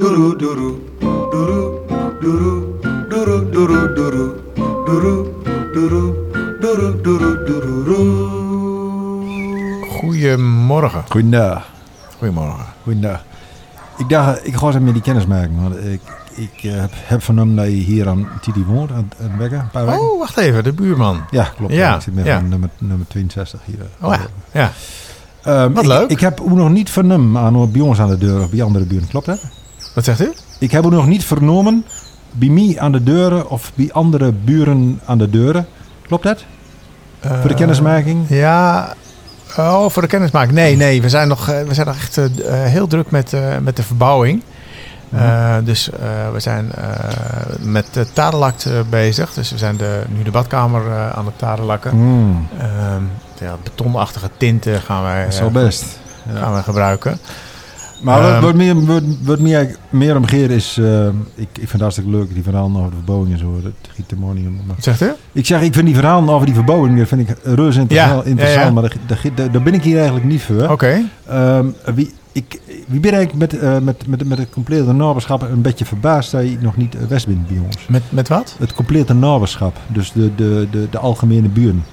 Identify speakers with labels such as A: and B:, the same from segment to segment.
A: Doeroe, doeroe, doeroe, doeroe, doeroe, doeroe, doeroe, doeroe, doeroe, doeroe, doeroe, doeroe.
B: Goedemorgen.
C: Goedendag.
B: Goedemorgen.
C: Goedendag. Ik dacht, ik ga eens met die kennis maken. Want ik, ik eh, heb, heb vernomen dat je hier aan Titi woont, aan het Bekken, een paar weken.
B: Oh, wacht even, de buurman.
C: Ja, klopt.
B: Ja,
C: Ik zit met
B: ja.
C: nummer, nummer 62 hier.
B: Oh ja, ja.
C: Ehm,
B: Wat
C: ik,
B: leuk.
C: Ik heb ook nog niet vernomen aan bij ons aan de deur of bij andere buren. Klopt dat?
B: Wat zegt u?
C: Ik heb ook nog niet vernomen bij mij aan de deuren of bij andere buren aan de deuren. Klopt dat? Voor de kennismaking?
B: Ja. Oh, voor de kennismaking. Nee, nee, we zijn nog, eh, we zijn nog echt eh, eh, heel druk met, eh, met de verbouwing. Eh, dus eh, we zijn eh, met de tadelakt eh, bezig. Dus we zijn de, nu de badkamer eh, aan het tadelakken.
C: Hmm,
B: Ehm, ja, betonachtige tinten gaan wij, eh,
C: wel best. Ja.
B: gaan wij gebruiken.
C: Maar wat,
B: Ehm,
C: wat, meer, wat, meer omgeert is... eh, ik, ik vind het hartstikke leuk, die verhalen over de verbouwing en zo. Dat giet de money om. Maar
B: Wat zegt u?
C: Ik zeg, ik vind die verhalen over die verbouwing, dat vind ik reuze interessant.
B: Ja,
C: interessant
B: ja.
C: Maar daar, daar, daar- ben ik hier eigenlijk niet voor.
B: Oké.
C: Ehm, wie, ik, wie ben eigenlijk met, eh, met, met, met het complete naberschap een beetje verbaasd dat je nog niet eh, west bent bij ons.
B: Met, met wat?
C: Het complete naberschap, dus de, de, de, de algemene buren.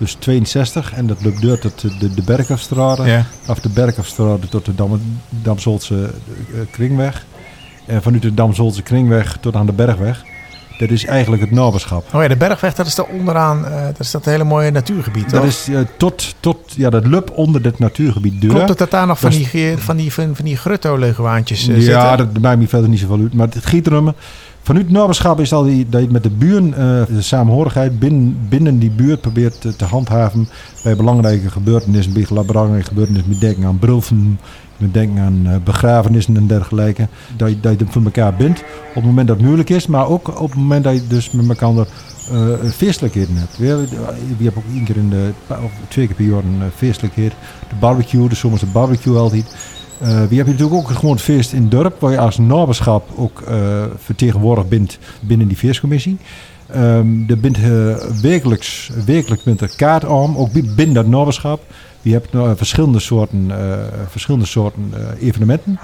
C: Dus 62 en dat loopt door tot de, de, Berkhofstraat,
B: Ja.
C: af de Berkhofstraat tot de Dam, Damsoltse eh, kringweg. En vanuit de Damsoltse kringweg tot aan de Bergweg. Dat is eigenlijk het naberschap.
B: Oh ja, de Bergweg, dat is daar onderaan. eh, dat is dat hele mooie natuurgebied,
C: Dat
B: toch?
C: is eh, tot, tot ja, dat lup onder het natuurgebied deur.
B: Klopt het dat daar nog van die, van die, van, van die grutto-leguaantjes eh,
C: ja,
B: zitten?
C: dat maakt me verder niet zoveel uit. Maar het giet erom. Vanuit het naberschap is al die, dat je met de buren eh, de samenhorigheid binnen, binnen die buurt probeert te, handhaven bij belangrijke gebeurtenissen, bij belangrijke gebeurtenissen. Met denken aan brulven, met denken aan eh, begrafenissen en dergelijke. Dat je, dat het voor elkaar bindt op het moment dat het moeilijk is, maar ook op het moment dat je dus met elkaar eh feestelijkheden hebt. We, we hebben ook één keer in de, of twee keer per jaar een feestelijkheid. De barbecue, de zomerse barbecue altijd. Eh we hebben natuurlijk ook gewoon het feest in dorp, waar je als naberschap ook eh, vertegenwoordigd bent binnen die feestcommissie. Ehm er bent eh, wekelijks, wekelijks bent er kaart om, ook bi- binnen dat naberschap. Je hebt verschillende soorten, verschillende soorten evenementen.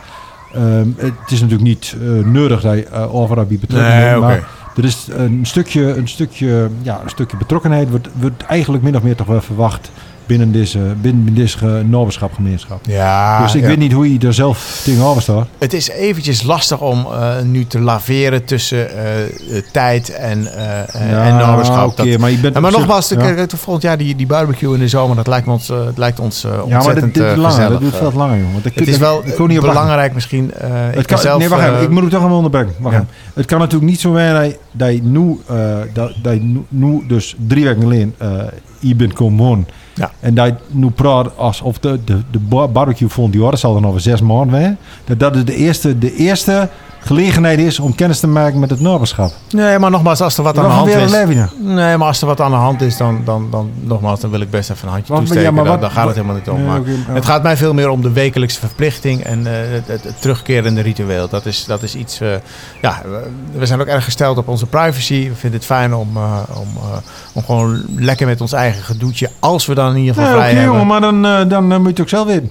C: Ehm, het is natuurlijk niet nodig dat je uh, overal bij betrokken
B: Nee,
C: bent,
B: oké.
C: maar er is een stukje, een stukje, ja, een stukje betrokkenheid wordt, wordt eigenlijk min of meer toch wel verwacht binnen deze, binnen deze naberschapgemeenschap.
B: Ja,
C: dus ik
B: ja.
C: weet niet hoe je er zelf tegenover staat.
B: Het is eventjes lastig om eh, nu te laveren tussen eh, eh, tijd en, eh, en
C: oké,
B: Dat-
C: maar je bent
B: Ja, maar
C: op zich-
B: nogmaals,
C: ja.
B: volgend jaar die, die barbecue in de zomer, dat lijkt ons, eh, het lijkt ons eh,
C: Ja,
B: ontzettend
C: maar dit, dit
B: eh,
C: langer. Dat duurt veel langer, jongen. Dat
B: het is
C: dat-
B: wel
C: ik kon niet op
B: belangrijk misschien. eh, ik
C: Het
B: ben
C: kan,
B: zelf,
C: nee, wacht even.
B: eh,
C: Ik moet het toch allemaal onderbrengen. Wacht even. Het kan natuurlijk niet zo zijn dat je, dat nu, eh, dat, dat je nu, dus drie weken geleden eh, hier bent komen wonen.
B: Ja.
C: En dat nu praat alsof de, de, de bar- barbecue jaar, dat zal dan over zes maanden zijn. Dat dat is de eerste, de eerste gelegenheid is om kennis te maken met het naberschap.
B: Nee, maar nogmaals, als er wat aan de hand is...
C: nou?
B: Nee, maar als er wat aan de hand is, dan, dan, dan, nogmaals, dan wil ik best even een handje toesteken.
C: ja, maar
B: Dan-
C: wat-
B: dan gaat het helemaal niet om.
C: Nee,
B: maar
C: oké, ja.
B: Het gaat mij veel meer om de wekelijkse verplichting en eh, het, het, het terugkerende ritueel. Dat is, dat is iets. eh, ja, we, zijn ook erg gesteld op onze privacy. We vinden het fijn om, eh, om, om gewoon lekker met ons eigen gedoetje, als we dan in ieder geval
C: Nee,
B: vrij hebben.
C: jongen, maar dan, dan moet je het ook zelf weten.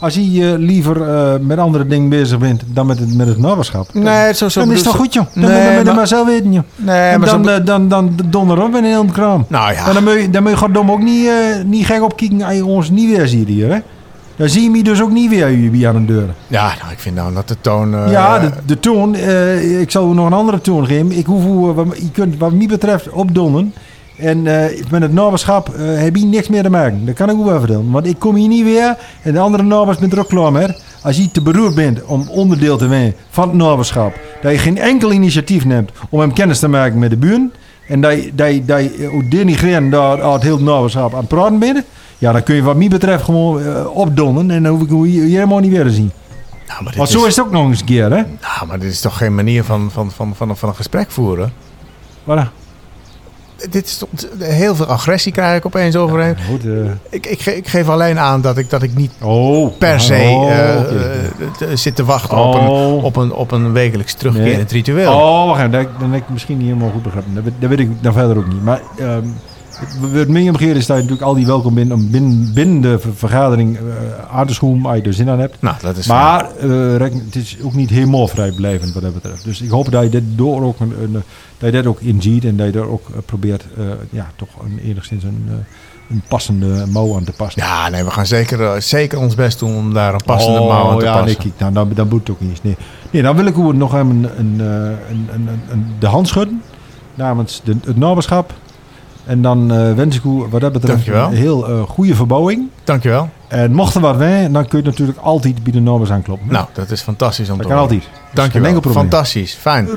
C: Als je liever eh, met andere dingen bezig bent dan met het, met het naberschap.
B: Nee, zo, zo
C: dan is het toch goed, joh. Dan,
B: Nee,
C: dan, dan, dan
B: maar-
C: zelf weten, joh.
B: Nee,
C: en
B: maar zo
C: dan,
B: be-
C: eh, dan, dan, dan donder op in een hele kraam.
B: nou ja.
C: En dan moet je, dan moet je goddomme ook niet, eh, niet gek opkijken als je ons niet weer ziet hier, hè. Dan zie je me dus ook niet weer hier bij aan de deur.
B: ja, nou, ik vind nou dat de toon.
C: ja, de, de toon. ik zal u nog een andere toon geven. Ik hoef wat, je kunt wat mij betreft opdonnen. En eh, met het naberschap eh, heb je niks meer te maken. Dat kan ik ook wel vertellen. Want ik kom hier niet weer. En de andere nabers bent er ook klaar mee. Als je te beroerd bent om onderdeel te zijn van het naberschap. Dat je geen enkel initiatief neemt om hem kennis te maken met de buren. En dat je, dat je, dat je daar het hele naberschap aan het praten bent. Ja, dan kun je wat mij betreft gewoon eh, opdonnen. En dan hoef ik hier helemaal niet weer te zien.
B: nou, maar
C: zo is het ook nog eens een keer, hè?
B: Nou, maar dit is toch geen manier van, van, van, van, van een gesprek voeren?
C: Voilà.
B: Dit is heel veel agressie krijg ik opeens overheen.
C: Goed, eh.
B: Ik, ik, ge- ik geef alleen aan dat ik, dat ik niet
C: Oh.
B: per se
C: Oh,
B: eh, eh, eh, zit te wachten op, een,
C: Oh.
B: op, een, op een wekelijks terugkerend ritueel.
C: Oh, wacht even. Dat, dan heb ik misschien niet helemaal goed begrepen. Dat, weet- dat weet ik dan verder ook niet. Maar ehm, Meer omgekeerd is dat je natuurlijk al die welkom bent om binnen, binnen de ver- vergadering eh, aan te schoen als je er zin aan hebt.
B: Nou, dat is
C: Maar eh, reken- het is ook niet helemaal vrijblijvend wat dat betreft. Dus ik hoop dat je dit door ook een, een, dat je dat ook inziet en dat je er ook eh, probeert eh, ja, toch een, enigszins een, eh, een passende mouw aan te passen.
B: Ja, nee, we gaan zeker, eh, zeker ons best doen om daar een passende mouw aan te
C: ja,
B: passen.
C: Nee, kijk, nou, dan, dan moet het ook niet. Nee, nee dan wil ik nog even een, een, eh, een, een, een, een- de hand schudden namens de, het naberschap. En dan eh, wens ik u wat dat betreft
B: Dankjewel.
C: een heel eh, goede verbouwing.
B: Dankjewel.
C: En mocht er wat zijn, dan kun je natuurlijk altijd bij de nabers aankloppen.
B: Nou, dat is fantastisch om
C: dat
B: te
C: kan
B: horen.
C: altijd. Geen
B: Dankjewel. Fantastisch. Fijn.